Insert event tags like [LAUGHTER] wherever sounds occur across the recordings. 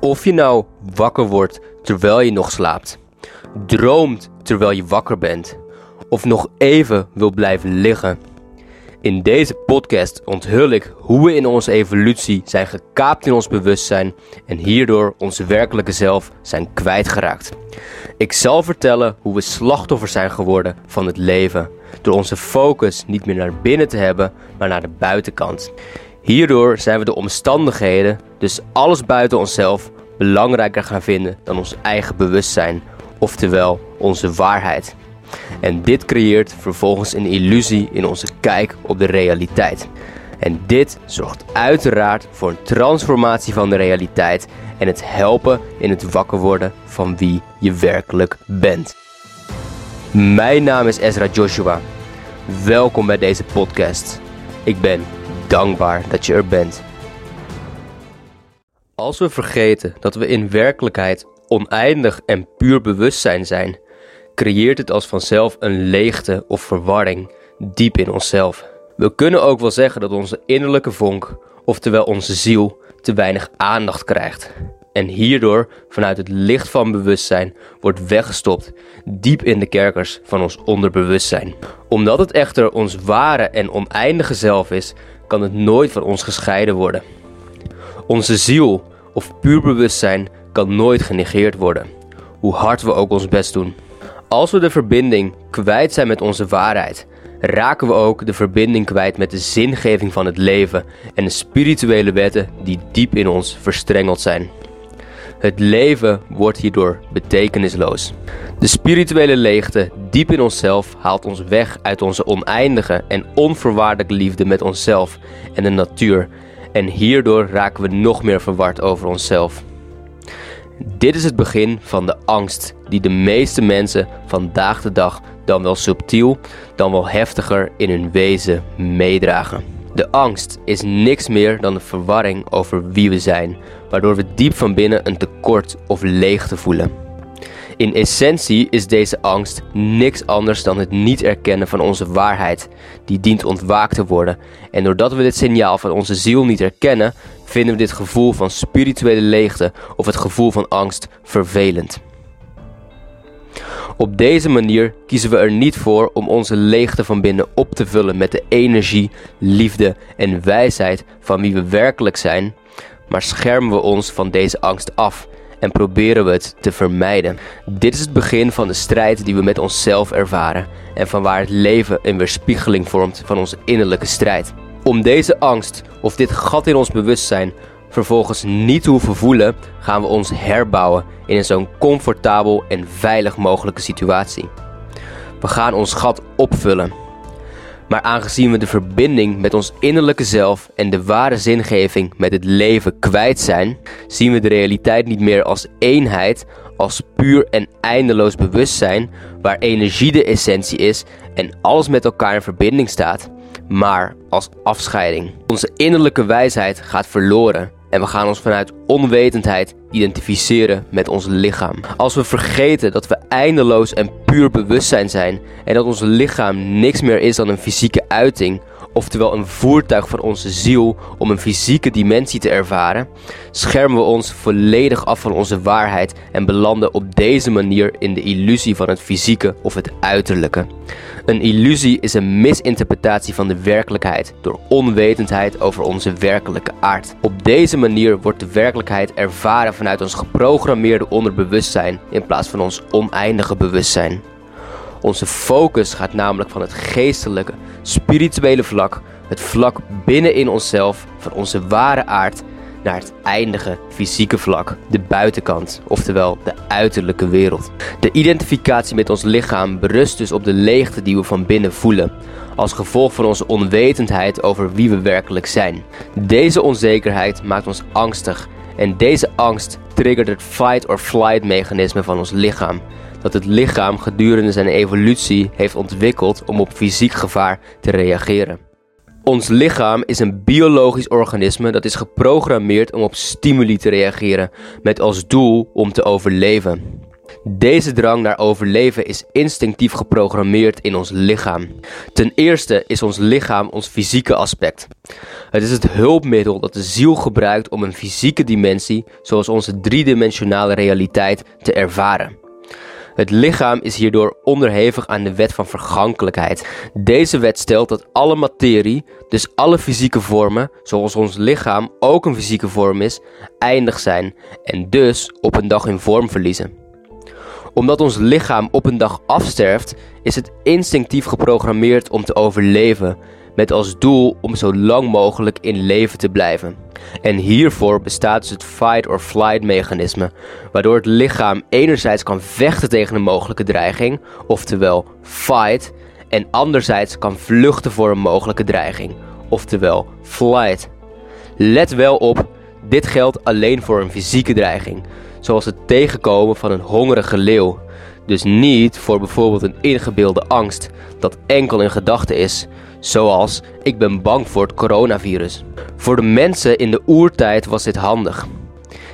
Of je nou wakker wordt terwijl je nog slaapt, droomt terwijl je wakker bent, of nog even wil blijven liggen. In deze podcast onthul ik hoe we in onze evolutie zijn gekaapt in ons bewustzijn en hierdoor onze werkelijke zelf zijn kwijtgeraakt. Ik zal vertellen hoe we slachtoffer zijn geworden van het leven, door onze focus niet meer naar binnen te hebben, maar naar de buitenkant. Hierdoor zijn we de omstandigheden, dus alles buiten onszelf, belangrijker gaan vinden dan ons eigen bewustzijn, oftewel onze waarheid. En dit creëert vervolgens een illusie in onze kijk op de realiteit. En dit zorgt uiteraard voor een transformatie van de realiteit en het helpen in het wakker worden van wie je werkelijk bent. Mijn naam is Ezra Joshua. Welkom bij deze podcast. Ik ben dankbaar dat je er bent. Als we vergeten dat we in werkelijkheid oneindig en puur bewustzijn zijn, creëert het als vanzelf een leegte of verwarring diep in onszelf. We kunnen ook wel zeggen dat onze innerlijke vonk, oftewel onze ziel, te weinig aandacht krijgt. En hierdoor vanuit het licht van bewustzijn wordt weggestopt diep in de kerkers van ons onderbewustzijn. Omdat het echter ons ware en oneindige zelf is, kan het nooit van ons gescheiden worden. Onze ziel of puur bewustzijn kan nooit genegeerd worden, hoe hard we ook ons best doen. Als we de verbinding kwijt zijn met onze waarheid, raken we ook de verbinding kwijt met de zingeving van het leven en de spirituele wetten die diep in ons verstrengeld zijn. Het leven wordt hierdoor betekenisloos. De spirituele leegte diep in onszelf haalt ons weg uit onze oneindige en onvoorwaardelijke liefde met onszelf en de natuur. En hierdoor raken we nog meer verward over onszelf. Dit is het begin van de angst die de meeste mensen vandaag de dag dan wel subtiel, dan wel heftiger in hun wezen meedragen. De angst is niks meer dan de verwarring over wie we zijn, waardoor we diep van binnen een tekort of leegte voelen. In essentie is deze angst niks anders dan het niet erkennen van onze waarheid, die dient ontwaakt te worden. En doordat we dit signaal van onze ziel niet erkennen, vinden we dit gevoel van spirituele leegte of het gevoel van angst vervelend. Op deze manier kiezen we er niet voor om onze leegte van binnen op te vullen met de energie, liefde en wijsheid van wie we werkelijk zijn, maar schermen we ons van deze angst af en proberen we het te vermijden. Dit is het begin van de strijd die we met onszelf ervaren en van waar het leven een weerspiegeling vormt van onze innerlijke strijd. Om deze angst of dit gat in ons bewustzijn vervolgens niet hoeven voelen, gaan we ons herbouwen in een zo'n comfortabel en veilig mogelijke situatie. We gaan ons gat opvullen. Maar aangezien we de verbinding met ons innerlijke zelf en de ware zingeving met het leven kwijt zijn, zien we de realiteit niet meer als eenheid, als puur en eindeloos bewustzijn, waar energie de essentie is en alles met elkaar in verbinding staat, maar als afscheiding. Onze innerlijke wijsheid gaat verloren en we gaan ons vanuit onwetendheid identificeren met ons lichaam. Als we vergeten dat we eindeloos en puur bewustzijn zijn en dat ons lichaam niks meer is dan een fysieke uiting, oftewel een voertuig van onze ziel om een fysieke dimensie te ervaren, schermen we ons volledig af van onze waarheid en belanden op deze manier in de illusie van het fysieke of het uiterlijke. Een illusie is een misinterpretatie van de werkelijkheid door onwetendheid over onze werkelijke aard. Op deze manier wordt de werkelijkheid ervaren vanuit ons geprogrammeerde onderbewustzijn in plaats van ons oneindige bewustzijn. Onze focus gaat namelijk van het geestelijke, spirituele vlak, het vlak binnenin onszelf, van onze ware aard, naar het eindige fysieke vlak, de buitenkant, oftewel de uiterlijke wereld. De identificatie met ons lichaam berust dus op de leegte die we van binnen voelen, als gevolg van onze onwetendheid over wie we werkelijk zijn. Deze onzekerheid maakt ons angstig en deze angst triggert het fight-or-flight mechanisme van ons lichaam, dat het lichaam gedurende zijn evolutie heeft ontwikkeld om op fysiek gevaar te reageren. Ons lichaam is een biologisch organisme dat is geprogrammeerd om op stimuli te reageren, met als doel om te overleven. Deze drang naar overleven is instinctief geprogrammeerd in ons lichaam. Ten eerste is ons lichaam ons fysieke aspect. Het is het hulpmiddel dat de ziel gebruikt om een fysieke dimensie, zoals onze driedimensionale realiteit, te ervaren. Het lichaam is hierdoor onderhevig aan de wet van vergankelijkheid. Deze wet stelt dat alle materie, dus alle fysieke vormen, zoals ons lichaam ook een fysieke vorm is, eindig zijn en dus op een dag in vorm verliezen. Omdat ons lichaam op een dag afsterft, is het instinctief geprogrammeerd om te overleven, met als doel om zo lang mogelijk in leven te blijven. En hiervoor bestaat dus het fight or flight mechanisme, waardoor het lichaam enerzijds kan vechten tegen een mogelijke dreiging, oftewel fight, en anderzijds kan vluchten voor een mogelijke dreiging, oftewel flight. Let wel op, dit geldt alleen voor een fysieke dreiging, zoals het tegenkomen van een hongerige leeuw. Dus niet voor bijvoorbeeld een ingebeelde angst dat enkel een gedachte is, zoals ik ben bang voor het coronavirus. Voor de mensen in de oertijd was dit handig.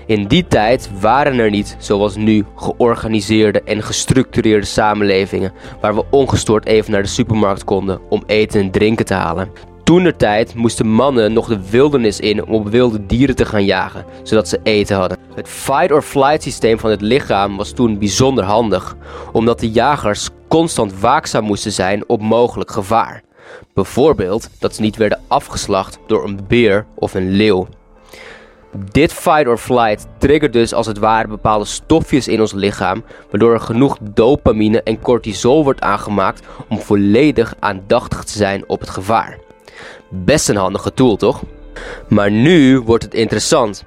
In die tijd waren er niet, zoals nu, georganiseerde en gestructureerde samenlevingen waar we ongestoord even naar de supermarkt konden om eten en drinken te halen. Toen de tijd moesten mannen nog de wildernis in om op wilde dieren te gaan jagen, zodat ze eten hadden. Het fight-or-flight systeem van het lichaam was toen bijzonder handig, omdat de jagers constant waakzaam moesten zijn op mogelijk gevaar. Bijvoorbeeld dat ze niet werden afgeslacht door een beer of een leeuw. Dit fight or flight triggert dus als het ware bepaalde stofjes in ons lichaam, waardoor er genoeg dopamine en cortisol wordt aangemaakt om volledig aandachtig te zijn op het gevaar. Best een handige tool, toch? Maar nu wordt het interessant.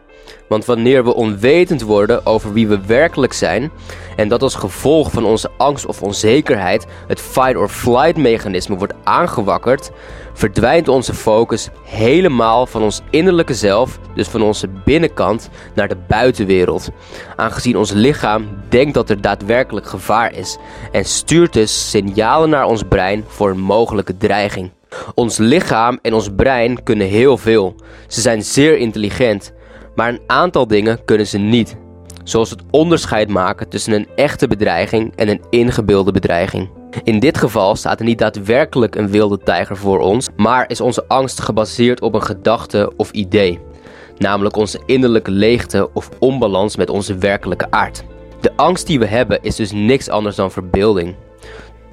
Want wanneer we onwetend worden over wie we werkelijk zijn, en dat als gevolg van onze angst of onzekerheid het fight or flight mechanisme wordt aangewakkerd, verdwijnt onze focus helemaal van ons innerlijke zelf, dus van onze binnenkant, naar de buitenwereld. Aangezien ons lichaam denkt dat er daadwerkelijk gevaar is en stuurt dus signalen naar ons brein voor een mogelijke dreiging. Ons lichaam en ons brein kunnen heel veel. Ze zijn zeer intelligent, maar een aantal dingen kunnen ze niet. Zoals het onderscheid maken tussen een echte bedreiging en een ingebeelde bedreiging. In dit geval staat er niet daadwerkelijk een wilde tijger voor ons, maar is onze angst gebaseerd op een gedachte of idee, namelijk onze innerlijke leegte of onbalans met onze werkelijke aard. De angst die we hebben is dus niks anders dan verbeelding.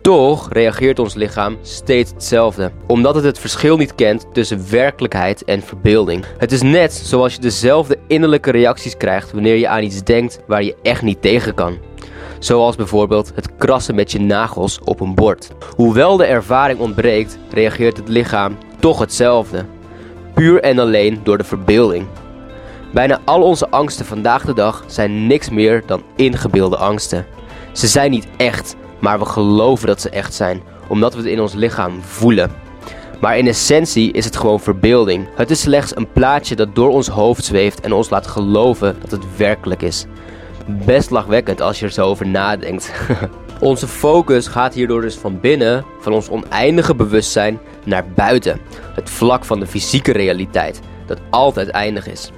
Toch reageert ons lichaam steeds hetzelfde, omdat het het verschil niet kent tussen werkelijkheid en verbeelding. Het is net zoals je dezelfde innerlijke reacties krijgt wanneer je aan iets denkt waar je echt niet tegen kan. Zoals bijvoorbeeld het krassen met je nagels op een bord. Hoewel de ervaring ontbreekt, reageert het lichaam toch hetzelfde. Puur en alleen door de verbeelding. Bijna al onze angsten vandaag de dag zijn niks meer dan ingebeelde angsten. Ze zijn niet echt, maar we geloven dat ze echt zijn, omdat we het in ons lichaam voelen. Maar in essentie is het gewoon verbeelding. Het is slechts een plaatje dat door ons hoofd zweeft en ons laat geloven dat het werkelijk is. Best lachwekkend als je er zo over nadenkt. [LAUGHS] Onze focus gaat hierdoor dus van binnen, van ons oneindige bewustzijn, naar buiten. Het vlak van de fysieke realiteit, dat altijd eindig is.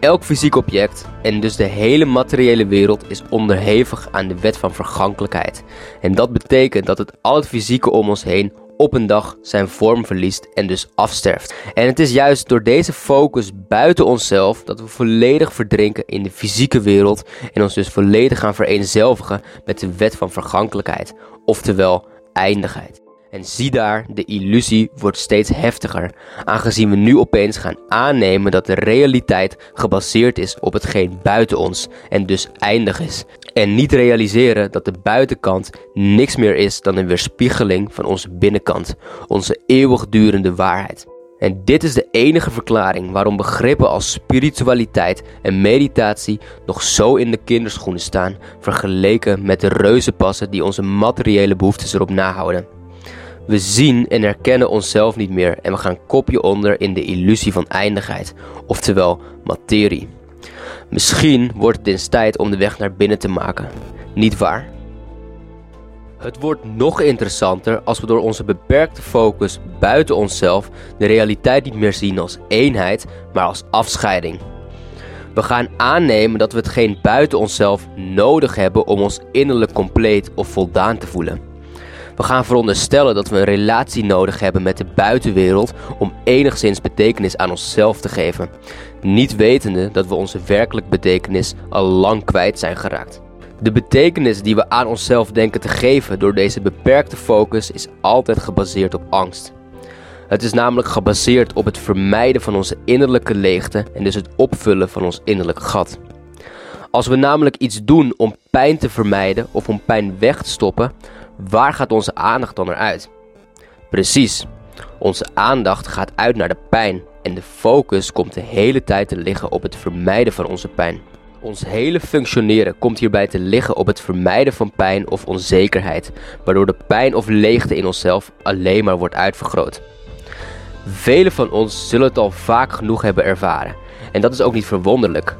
Elk fysiek object, en dus de hele materiële wereld, is onderhevig aan de wet van vergankelijkheid. En dat betekent dat het al het fysieke om ons heen op een dag zijn vorm verliest en dus afsterft. En het is juist door deze focus buiten onszelf dat we volledig verdrinken in de fysieke wereld en ons dus volledig gaan vereenzelvigen met de wet van vergankelijkheid, oftewel eindigheid. En zie daar, de illusie wordt steeds heftiger, aangezien we nu opeens gaan aannemen dat de realiteit gebaseerd is op hetgeen buiten ons en dus eindig is. En niet realiseren dat de buitenkant niks meer is dan een weerspiegeling van onze binnenkant, onze eeuwigdurende waarheid. En dit is de enige verklaring waarom begrippen als spiritualiteit en meditatie nog zo in de kinderschoenen staan, vergeleken met de reuzenpassen die onze materiële behoeftes erop nahouden. We zien en herkennen onszelf niet meer en we gaan kopje onder in de illusie van eindigheid, oftewel materie. Misschien wordt het eens tijd om de weg naar binnen te maken, niet waar? Het wordt nog interessanter als we door onze beperkte focus buiten onszelf de realiteit niet meer zien als eenheid, maar als afscheiding. We gaan aannemen dat we hetgeen buiten onszelf nodig hebben om ons innerlijk compleet of voldaan te voelen. We gaan veronderstellen dat we een relatie nodig hebben met de buitenwereld om enigszins betekenis aan onszelf te geven, niet wetende dat we onze werkelijke betekenis al lang kwijt zijn geraakt. De betekenis die we aan onszelf denken te geven door deze beperkte focus is altijd gebaseerd op angst. Het is namelijk gebaseerd op het vermijden van onze innerlijke leegte en dus het opvullen van ons innerlijke gat. Als we namelijk iets doen om pijn te vermijden of om pijn weg te stoppen, waar gaat onze aandacht dan naar uit? Precies, onze aandacht gaat uit naar de pijn en de focus komt de hele tijd te liggen op het vermijden van onze pijn. Ons hele functioneren komt hierbij te liggen op het vermijden van pijn of onzekerheid, waardoor de pijn of leegte in onszelf alleen maar wordt uitvergroot. Velen van ons zullen het al vaak genoeg hebben ervaren. En dat is ook niet verwonderlijk.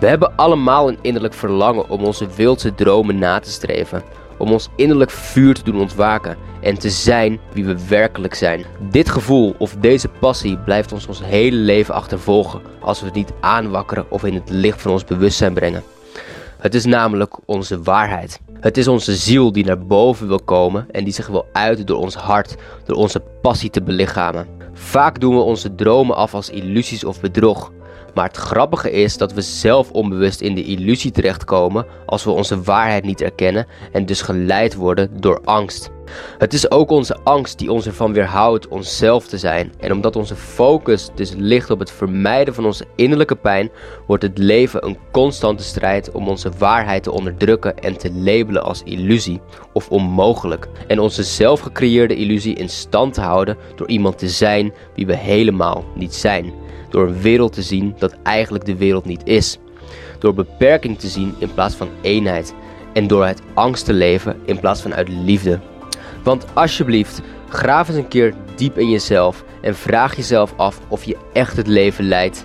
We hebben allemaal een innerlijk verlangen om onze wildse dromen na te streven. Om ons innerlijk vuur te doen ontwaken en te zijn wie we werkelijk zijn. Dit gevoel of deze passie blijft ons ons hele leven achtervolgen als we het niet aanwakkeren of in het licht van ons bewustzijn brengen. Het is namelijk onze waarheid. Het is onze ziel die naar boven wil komen en die zich wil uiten door ons hart, door onze passie te belichamen. Vaak doen we onze dromen af als illusies of bedrog. Maar het grappige is dat we zelf onbewust in de illusie terechtkomen als we onze waarheid niet erkennen en dus geleid worden door angst. Het is ook onze angst die ons ervan weerhoudt onszelf te zijn. En omdat onze focus dus ligt op het vermijden van onze innerlijke pijn, wordt het leven een constante strijd om onze waarheid te onderdrukken en te labelen als illusie of onmogelijk. En onze zelfgecreëerde illusie in stand te houden door iemand te zijn wie we helemaal niet zijn. Door een wereld te zien dat eigenlijk de wereld niet is. Door beperking te zien in plaats van eenheid. En door uit angst te leven in plaats van uit liefde. Want alsjeblieft, graaf eens een keer diep in jezelf en vraag jezelf af of je echt het leven leidt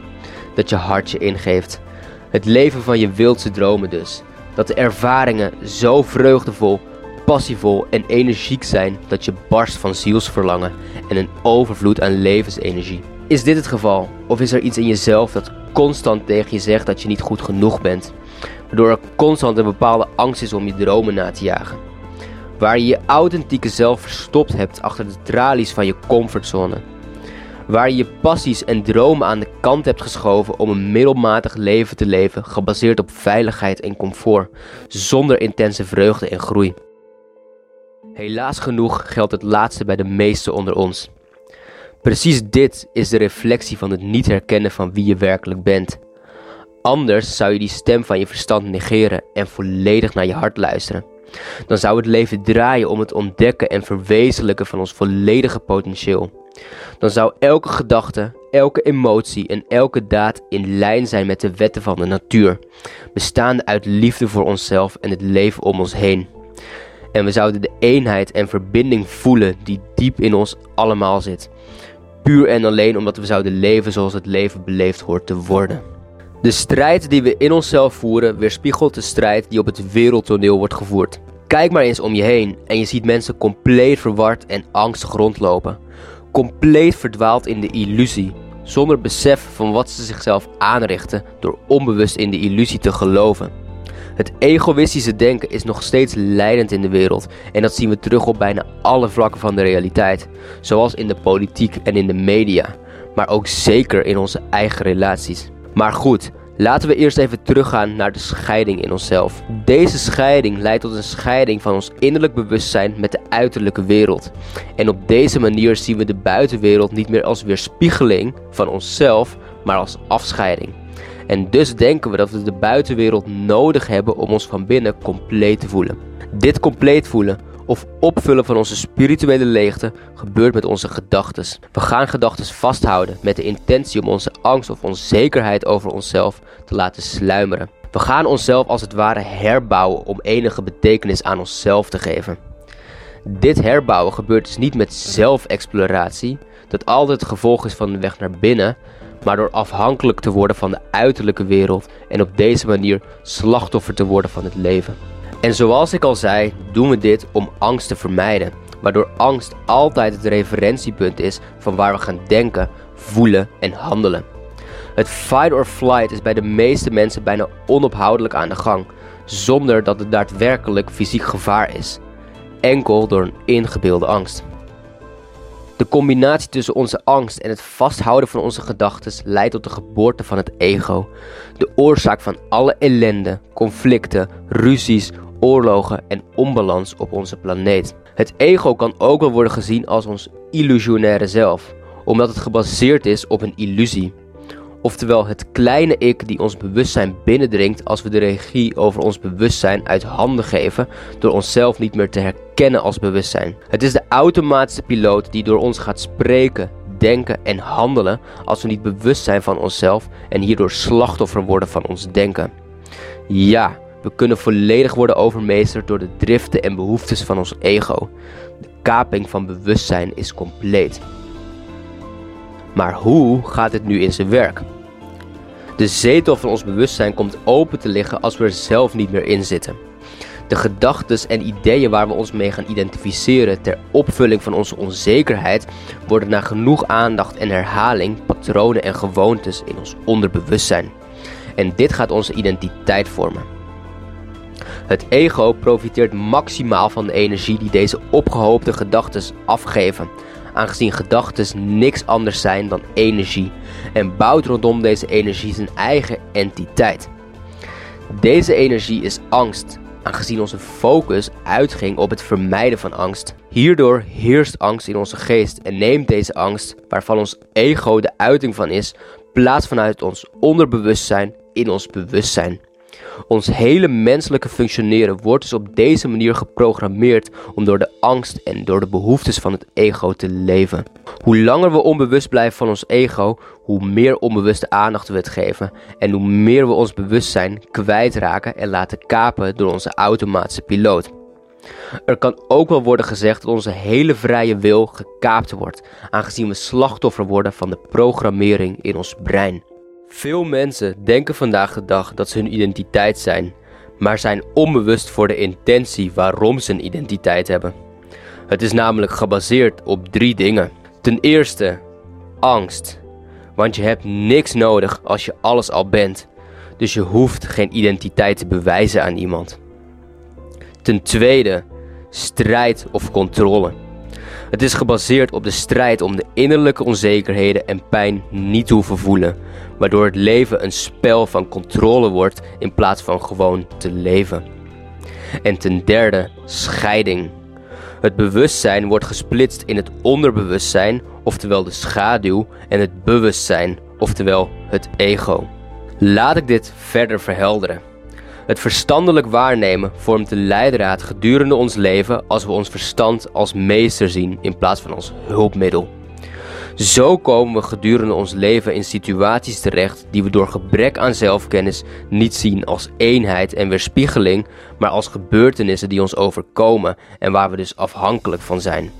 dat je hart je ingeeft. Het leven van je wildste dromen dus. Dat de ervaringen zo vreugdevol, passievol en energiek zijn dat je barst van zielsverlangen en een overvloed aan levensenergie. Is dit het geval? Of is er iets in jezelf dat constant tegen je zegt dat je niet goed genoeg bent? Waardoor er constant een bepaalde angst is om je dromen na te jagen. Waar je je authentieke zelf verstopt hebt achter de tralies van je comfortzone. Waar je je passies en dromen aan de kant hebt geschoven om een middelmatig leven te leven gebaseerd op veiligheid en comfort, zonder intense vreugde en groei. Helaas genoeg geldt het laatste bij de meesten onder ons. Precies dit is de reflectie van het niet herkennen van wie je werkelijk bent. Anders zou je die stem van je verstand negeren en volledig naar je hart luisteren. Dan zou het leven draaien om het ontdekken en verwezenlijken van ons volledige potentieel. Dan zou elke gedachte, elke emotie en elke daad in lijn zijn met de wetten van de natuur, bestaande uit liefde voor onszelf en het leven om ons heen. En we zouden de eenheid en verbinding voelen die diep in ons allemaal zit. Puur en alleen omdat we zouden leven zoals het leven beleefd hoort te worden. De strijd die we in onszelf voeren weerspiegelt de strijd die op het wereldtoneel wordt gevoerd. Kijk maar eens om je heen en je ziet mensen compleet verward en angstig rondlopen. Compleet verdwaald in de illusie, zonder besef van wat ze zichzelf aanrichten door onbewust in de illusie te geloven. Het egoïstische denken is nog steeds leidend in de wereld en dat zien we terug op bijna alle vlakken van de realiteit, zoals in de politiek en in de media, maar ook zeker in onze eigen relaties. Maar goed, laten we eerst even teruggaan naar de scheiding in onszelf. Deze scheiding leidt tot een scheiding van ons innerlijk bewustzijn met de uiterlijke wereld. En op deze manier zien we de buitenwereld niet meer als weerspiegeling van onszelf, maar als afscheiding. En dus denken we dat we de buitenwereld nodig hebben om ons van binnen compleet te voelen. Dit compleet voelen of opvullen van onze spirituele leegte gebeurt met onze gedachten. We gaan gedachten vasthouden met de intentie om onze angst of onzekerheid over onszelf te laten sluimeren. We gaan onszelf als het ware herbouwen om enige betekenis aan onszelf te geven. Dit herbouwen gebeurt dus niet met zelfexploratie, dat altijd het gevolg is van de weg naar binnen, maar door afhankelijk te worden van de uiterlijke wereld en op deze manier slachtoffer te worden van het leven. En zoals ik al zei, doen we dit om angst te vermijden, waardoor angst altijd het referentiepunt is van waar we gaan denken, voelen en handelen. Het fight or flight is bij de meeste mensen bijna onophoudelijk aan de gang, zonder dat het daadwerkelijk fysiek gevaar is. Enkel door een ingebeelde angst. De combinatie tussen onze angst en het vasthouden van onze gedachten leidt tot de geboorte van het ego. De oorzaak van alle ellende, conflicten, ruzies, oorlogen en onbalans op onze planeet. Het ego kan ook wel worden gezien als ons illusionaire zelf, omdat het gebaseerd is op een illusie. Oftewel het kleine ik die ons bewustzijn binnendringt als we de regie over ons bewustzijn uit handen geven door onszelf niet meer te herkennen als bewustzijn. Het is de automatische piloot die door ons gaat spreken, denken en handelen als we niet bewust zijn van onszelf en hierdoor slachtoffer worden van ons denken. Ja, we kunnen volledig worden overmeesterd door de driften en behoeftes van ons ego. De kaping van bewustzijn is compleet. Maar hoe gaat het nu in zijn werk? De zetel van ons bewustzijn komt open te liggen als we er zelf niet meer in zitten. De gedachten en ideeën waar we ons mee gaan identificeren ter opvulling van onze onzekerheid worden na genoeg aandacht en herhaling patronen en gewoontes in ons onderbewustzijn. En dit gaat onze identiteit vormen. Het ego profiteert maximaal van de energie die deze opgehoopte gedachten afgeven, aangezien gedachten niks anders zijn dan energie en bouwt rondom deze energie zijn eigen entiteit. Deze energie is angst, aangezien onze focus uitging op het vermijden van angst. Hierdoor heerst angst in onze geest en neemt deze angst, waarvan ons ego de uiting van is, plaats vanuit ons onderbewustzijn in ons bewustzijn. Ons hele menselijke functioneren wordt dus op deze manier geprogrammeerd om door de angst en door de behoeftes van het ego te leven. Hoe langer we onbewust blijven van ons ego, hoe meer onbewuste aandacht we het geven en hoe meer we ons bewustzijn kwijtraken en laten kapen door onze automatische piloot. Er kan ook wel worden gezegd dat onze hele vrije wil gekaapt wordt, aangezien we slachtoffer worden van de programmering in ons brein. Veel mensen denken vandaag de dag dat ze hun identiteit zijn, maar zijn onbewust voor de intentie waarom ze een identiteit hebben. Het is namelijk gebaseerd op drie dingen. Ten eerste, angst. Want je hebt niks nodig als je alles al bent. Dus je hoeft geen identiteit te bewijzen aan iemand. Ten tweede, strijd of controle. Het is gebaseerd op de strijd om de innerlijke onzekerheden en pijn niet te hoeven voelen, waardoor het leven een spel van controle wordt in plaats van gewoon te leven. En ten derde, scheiding. Het bewustzijn wordt gesplitst in het onderbewustzijn, oftewel de schaduw, en het bewustzijn, oftewel het ego. Laat ik dit verder verhelderen. Het verstandelijk waarnemen vormt de leidraad gedurende ons leven als we ons verstand als meester zien in plaats van als hulpmiddel. Zo komen we gedurende ons leven in situaties terecht die we door gebrek aan zelfkennis niet zien als eenheid en weerspiegeling, maar als gebeurtenissen die ons overkomen en waar we dus afhankelijk van zijn.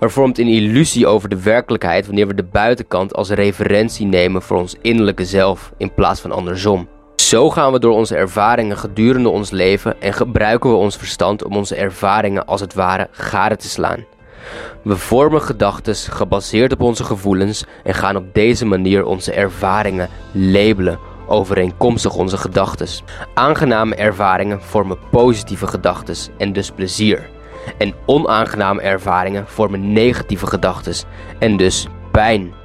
Er vormt een illusie over de werkelijkheid wanneer we de buitenkant als referentie nemen voor ons innerlijke zelf in plaats van andersom. Zo gaan we door onze ervaringen gedurende ons leven en gebruiken we ons verstand om onze ervaringen als het ware gade te slaan. We vormen gedachten gebaseerd op onze gevoelens en gaan op deze manier onze ervaringen labelen overeenkomstig onze gedachten. Aangename ervaringen vormen positieve gedachten en dus plezier. En onaangename ervaringen vormen negatieve gedachten en dus pijn.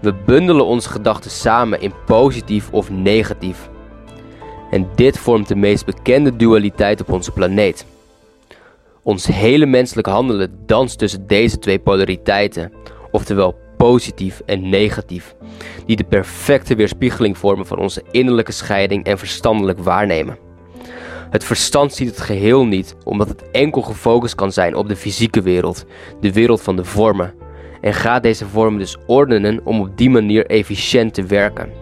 We bundelen onze gedachten samen in positief of negatief. En dit vormt de meest bekende dualiteit op onze planeet. Ons hele menselijk handelen danst tussen deze twee polariteiten, oftewel positief en negatief, die de perfecte weerspiegeling vormen van onze innerlijke scheiding en verstandelijk waarnemen. Het verstand ziet het geheel niet, omdat het enkel gefocust kan zijn op de fysieke wereld, de wereld van de vormen, en gaat deze vormen dus ordenen om op die manier efficiënt te werken.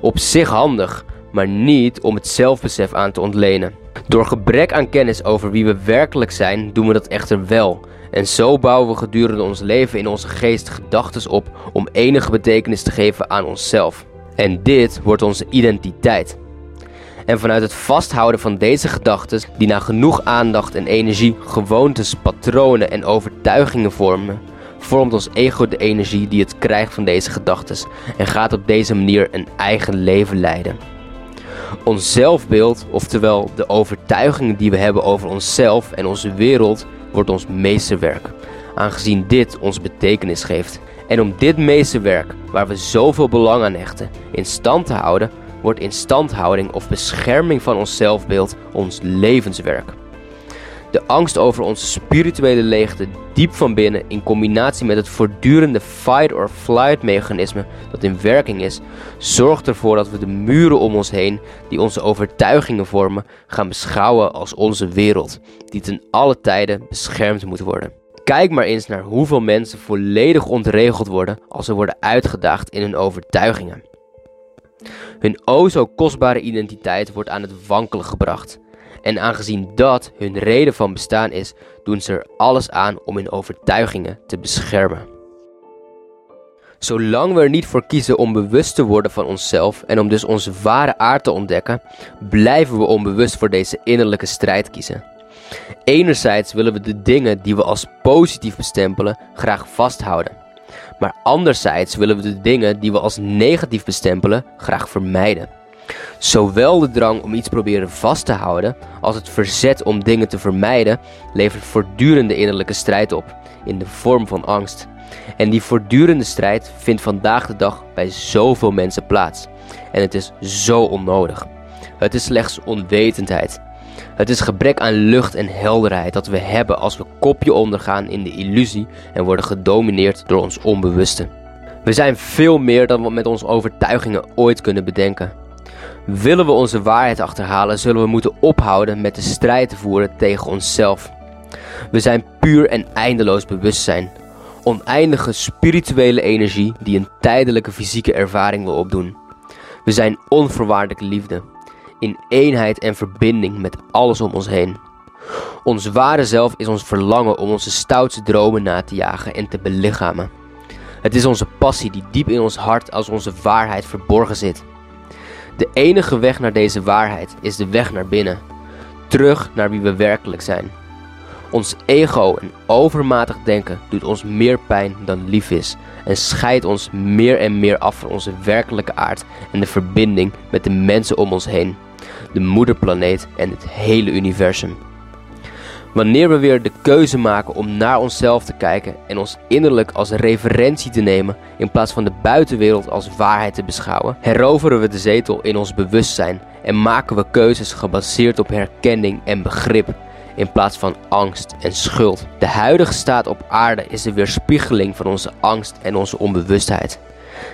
Op zich handig, maar niet om het zelfbesef aan te ontlenen. Door gebrek aan kennis over wie we werkelijk zijn, doen we dat echter wel. En zo bouwen we gedurende ons leven in onze geest gedachten op om enige betekenis te geven aan onszelf. En dit wordt onze identiteit. En vanuit het vasthouden van deze gedachten, die na genoeg aandacht en energie gewoontes, patronen en overtuigingen vormen, vormt ons ego de energie die het krijgt van deze gedachten en gaat op deze manier een eigen leven leiden. Ons zelfbeeld, oftewel de overtuigingen die we hebben over onszelf en onze wereld, wordt ons meesterwerk, aangezien dit ons betekenis geeft. En om dit meesterwerk, waar we zoveel belang aan hechten, in stand te houden, wordt instandhouding of bescherming van ons zelfbeeld ons levenswerk. De angst over onze spirituele leegte diep van binnen in combinatie met het voortdurende fight or flight mechanisme dat in werking is, zorgt ervoor dat we de muren om ons heen die onze overtuigingen vormen gaan beschouwen als onze wereld, die ten alle tijden beschermd moet worden. Kijk maar eens naar hoeveel mensen volledig ontregeld worden als ze worden uitgedaagd in hun overtuigingen. Hun o zo kostbare identiteit wordt aan het wankelen gebracht. En aangezien dat hun reden van bestaan is, doen ze er alles aan om hun overtuigingen te beschermen. Zolang we er niet voor kiezen om bewust te worden van onszelf en om dus onze ware aard te ontdekken, blijven we onbewust voor deze innerlijke strijd kiezen. Enerzijds willen we de dingen die we als positief bestempelen graag vasthouden. Maar anderzijds willen we de dingen die we als negatief bestempelen graag vermijden. Zowel de drang om iets proberen vast te houden als het verzet om dingen te vermijden levert voortdurende innerlijke strijd op in de vorm van angst. En die voortdurende strijd vindt vandaag de dag bij zoveel mensen plaats. En het is zo onnodig. Het is slechts onwetendheid. Het is gebrek aan lucht en helderheid dat we hebben als we kopje ondergaan in de illusie en worden gedomineerd door ons onbewuste. We zijn veel meer dan we met onze overtuigingen ooit kunnen bedenken. Willen we onze waarheid achterhalen, zullen we moeten ophouden met de strijd te voeren tegen onszelf. We zijn puur en eindeloos bewustzijn. Oneindige spirituele energie die een tijdelijke fysieke ervaring wil opdoen. We zijn onvoorwaardelijke liefde, in eenheid en verbinding met alles om ons heen. Ons ware zelf is ons verlangen om onze stoutste dromen na te jagen en te belichamen. Het is onze passie die diep in ons hart als onze waarheid verborgen zit. De enige weg naar deze waarheid is de weg naar binnen, terug naar wie we werkelijk zijn. Ons ego en overmatig denken doet ons meer pijn dan lief is en scheidt ons meer en meer af van onze werkelijke aard en de verbinding met de mensen om ons heen, de moederplaneet en het hele universum. Wanneer we weer de keuze maken om naar onszelf te kijken en ons innerlijk als referentie te nemen in plaats van de buitenwereld als waarheid te beschouwen, heroveren we de zetel in ons bewustzijn en maken we keuzes gebaseerd op herkenning en begrip in plaats van angst en schuld. De huidige staat op aarde is de weerspiegeling van onze angst en onze onbewustheid.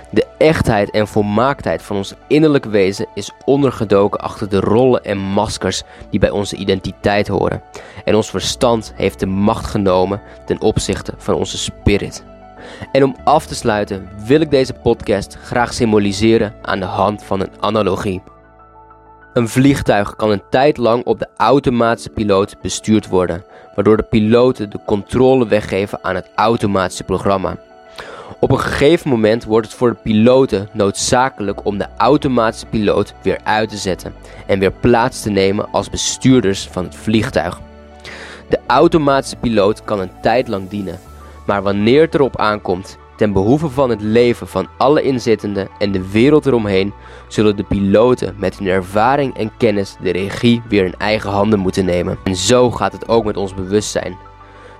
De echtheid en volmaaktheid van ons innerlijke wezen is ondergedoken achter de rollen en maskers die bij onze identiteit horen. En ons verstand heeft de macht genomen ten opzichte van onze spirit. En om af te sluiten wil ik deze podcast graag symboliseren aan de hand van een analogie. Een vliegtuig kan een tijd lang op de automatische piloot bestuurd worden, waardoor de piloten de controle weggeven aan het automatische programma. Op een gegeven moment wordt het voor de piloten noodzakelijk om de automatische piloot weer uit te zetten en weer plaats te nemen als bestuurders van het vliegtuig. De automatische piloot kan een tijd lang dienen, maar wanneer het erop aankomt, ten behoeve van het leven van alle inzittenden en de wereld eromheen, zullen de piloten met hun ervaring en kennis de regie weer in eigen handen moeten nemen. En zo gaat het ook met ons bewustzijn.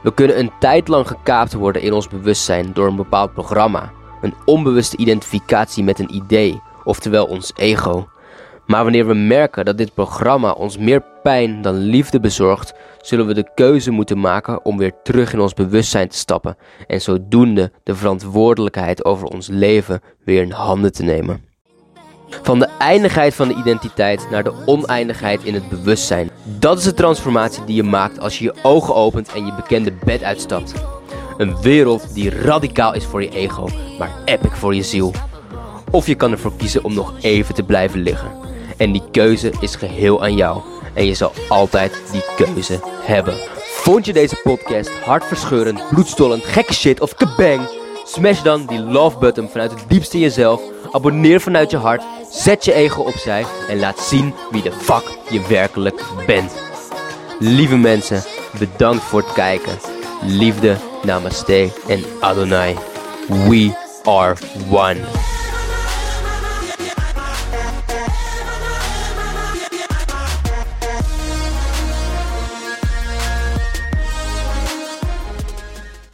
We kunnen een tijd lang gekaapt worden in ons bewustzijn door een bepaald programma, een onbewuste identificatie met een idee, oftewel ons ego. Maar wanneer we merken dat dit programma ons meer pijn dan liefde bezorgt, zullen we de keuze moeten maken om weer terug in ons bewustzijn te stappen en zodoende de verantwoordelijkheid over ons leven weer in handen te nemen. Van de eindigheid van de identiteit naar de oneindigheid in het bewustzijn. Dat is de transformatie die je maakt als je je ogen opent en je bekende bed uitstapt. Een wereld die radicaal is voor je ego, maar epic voor je ziel. Of je kan ervoor kiezen om nog even te blijven liggen. En die keuze is geheel aan jou. En je zal altijd die keuze hebben. Vond je deze podcast hartverscheurend, bloedstollend, gekke shit of kabang? Smash dan die love button vanuit het diepste in jezelf. Abonneer vanuit je hart. Zet je ego opzij. En laat zien wie de fuck je werkelijk bent. Lieve mensen, bedankt voor het kijken. Liefde Namaste en Adonai. We are one.